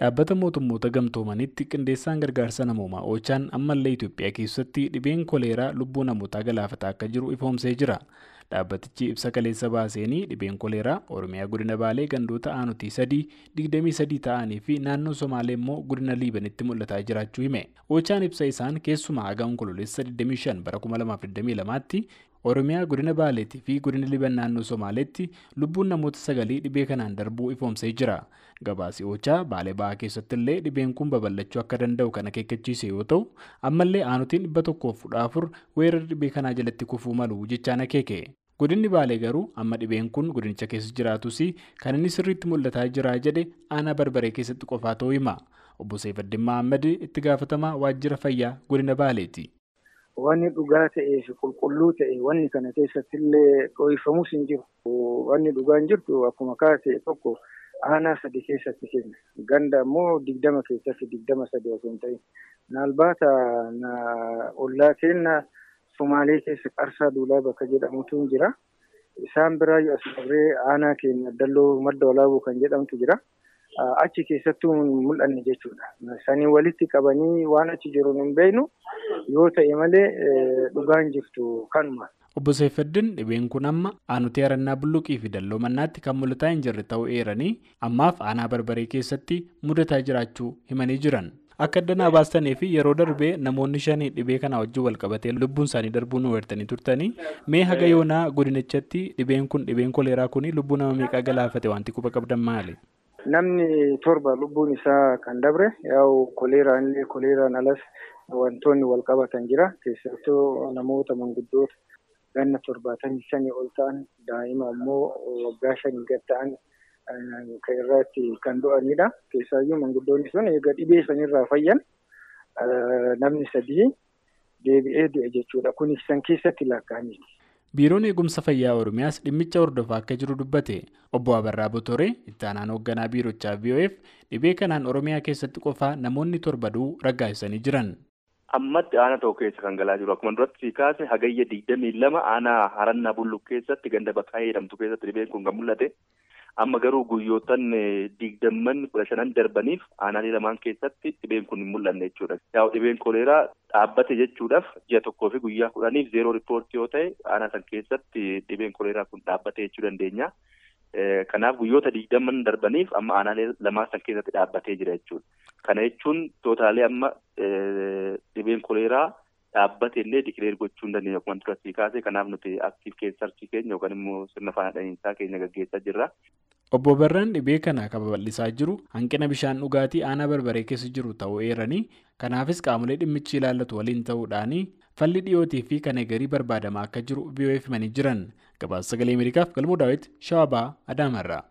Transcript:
Dhaabbata mootummoota gamtoomanitti qindeessaan gargaarsa namoomaa Oochaan ammallee Itoophiyaa keessatti dhibeen koleeraa lubbuu namootaa galaafataa akka jiru ifoomsee jira. Dhaabbatichi ibsa kaleessa baaseenii dhibeen koleeraa Oromiyaa godina Baalee gandoota aanutii sadii digdamii sadii ta'anii fi naannoo Somaalee immoo godina Liibanitti mul'ataa jiraachuu hime. Oochaan ibsa isaan keessumaa haga onkololeessa 25 bara 2022tti Oromiyaa godina Baaleetii fi godina Liban naannoo Somaaleetti lubbuun namoota sagalii dhibee kanaan darbuu ifoomsee jira. Gabaasi Oochaa Baalee Ba'aa keessatti illee dhibeen kun babal'achuu akka danda'u kan akeekkachiise yoo ta'u ammallee aanutiin dhibba tokkoof kudha afur weerara dhibee kanaa jalatti kufuu malu jechaan akeeke. Godinni Baalee garuu amma dhibeen kun godinicha keessa jiraatus kan inni sirriitti mul'ataa jira jedhe aanaa barbaree keessatti qofaa ta'uu hima. Obbo Seefaddin Mahammad itti gaafatamaa waajjira fayyaa godina Baaleeti. Wanni dhugaa ta'ee fi qulqulluu ta'e wanni kana keessatti illee dho'ifamus hin jiru. Wanni dhugaan jirtu akkuma kaase tokko aanaa sadi keessatti kenna. Ganda immoo digdama keessatti digdama sadi osoo hin ta'in. Naalbaata ollaa kenna Somaalee keessa qarsaa duulaa bakka jedhamutu jira. Isaan biraa as dabree aanaa keenya dalloo madda walaabuu kan jedhamtu jira. Achi keessattuu mul'anne jechuudha. Sanii walitti qabanii waan achi jiru hin beeknu yoo ta'e malee dhugaan jirtu kanuma. Obbo Seefaddin dhibeen kun amma aanutii harannaa bulluqii fi dalloo mannaatti kan mul'ataa hin jirre ta'uu eeranii ammaaf aanaa barbaree keessatti mudataa jiraachuu himanii jiran. Akka addanaa baastanii fi yeroo darbee namoonni shanii dhibee kana wajjin wal qabatee lubbuun isaanii darbuu nu hubattanii turtanii mee haga yoonaa godinichatti dhibeen kun dhibeen koleeraa kun lubbuu nama meeqaa galaafate wanti quba qabdan maali? Namni torba lubbuun isaa kan dabre yaa'u koleeraan illee koleeraan alas wantoonni wal qabatan jira keessattuu namoota manguddoota ganna torbaatamii shanii ol ta'an daa'ima immoo waggaa shanii gad ta'an kan irratti kan du'anidha. Keessaayyuu manguddoonni sun egaa dhibee sanirraa fayyan namni sadii deebi'ee du'e jechuudha. Kunis san keessatti lakkaa'amiti. Biiroon eegumsa fayyaa Oromiyaas dhimmicha hordofaa akka jiru dubbate. Obbo Abarraa Botoree itti aanaan hoogganaa biirochaa VOF dhibee kanaan Oromiyaa keessatti qofaa namoonni torba du'uu raggaasisanii jiran. Ammatti aanaa tokko keessa kan galaa jiru. Akkuma duratti kaase hagayya digdamii lama aanaa harannaa bulluq keessatti ganda bakkaa jedhamtu keessatti dhibeen kun kan mul'ate. Amma garuu guyyootan digdamman kudha shanan darbaniif aanaalee lamaan keessatti dhibeen kun hin mul'anne jechuudha. Yaa'u dhibeen koleeraa dhaabbate jechuudhaaf ji'a tokkoo fi guyyaa kudhaniif zeeroo riippoortii yoo ta'e aanaa san keessatti dhibeen koleeraa kun dhaabbate jechuu dandeenya. Kanaaf guyyoota digdamman darbaniif amma aanaalee lamaan san keessatti dhaabbatee jira jechuudha. Kana jechuun tootaalee amma dhibeen koleeraa dhaabbate illee dikileer gochuu hin dandeenya akkuma duratti kaase kanaaf nuti aktiif keessarchii keenya yookaan immoo sirna faana dhahiinsaa keenya gaggeessaa jirra. Obbo Barraan dhibee kana kan babal'isaa jiru hanqina bishaan dhugaatii aanaa barbaree keessa jiru ta'uu eeranii kanaafis qaamolee dhimmichi ilaallatu waliin ta'uudhaanii falli dhiyootii fi kan eegarii barbaadamaa akka jiru VOF himanii jiran gabaasa sagalee Ameerikaaf galmoo daawwiti Shawabaa Adaamarraa.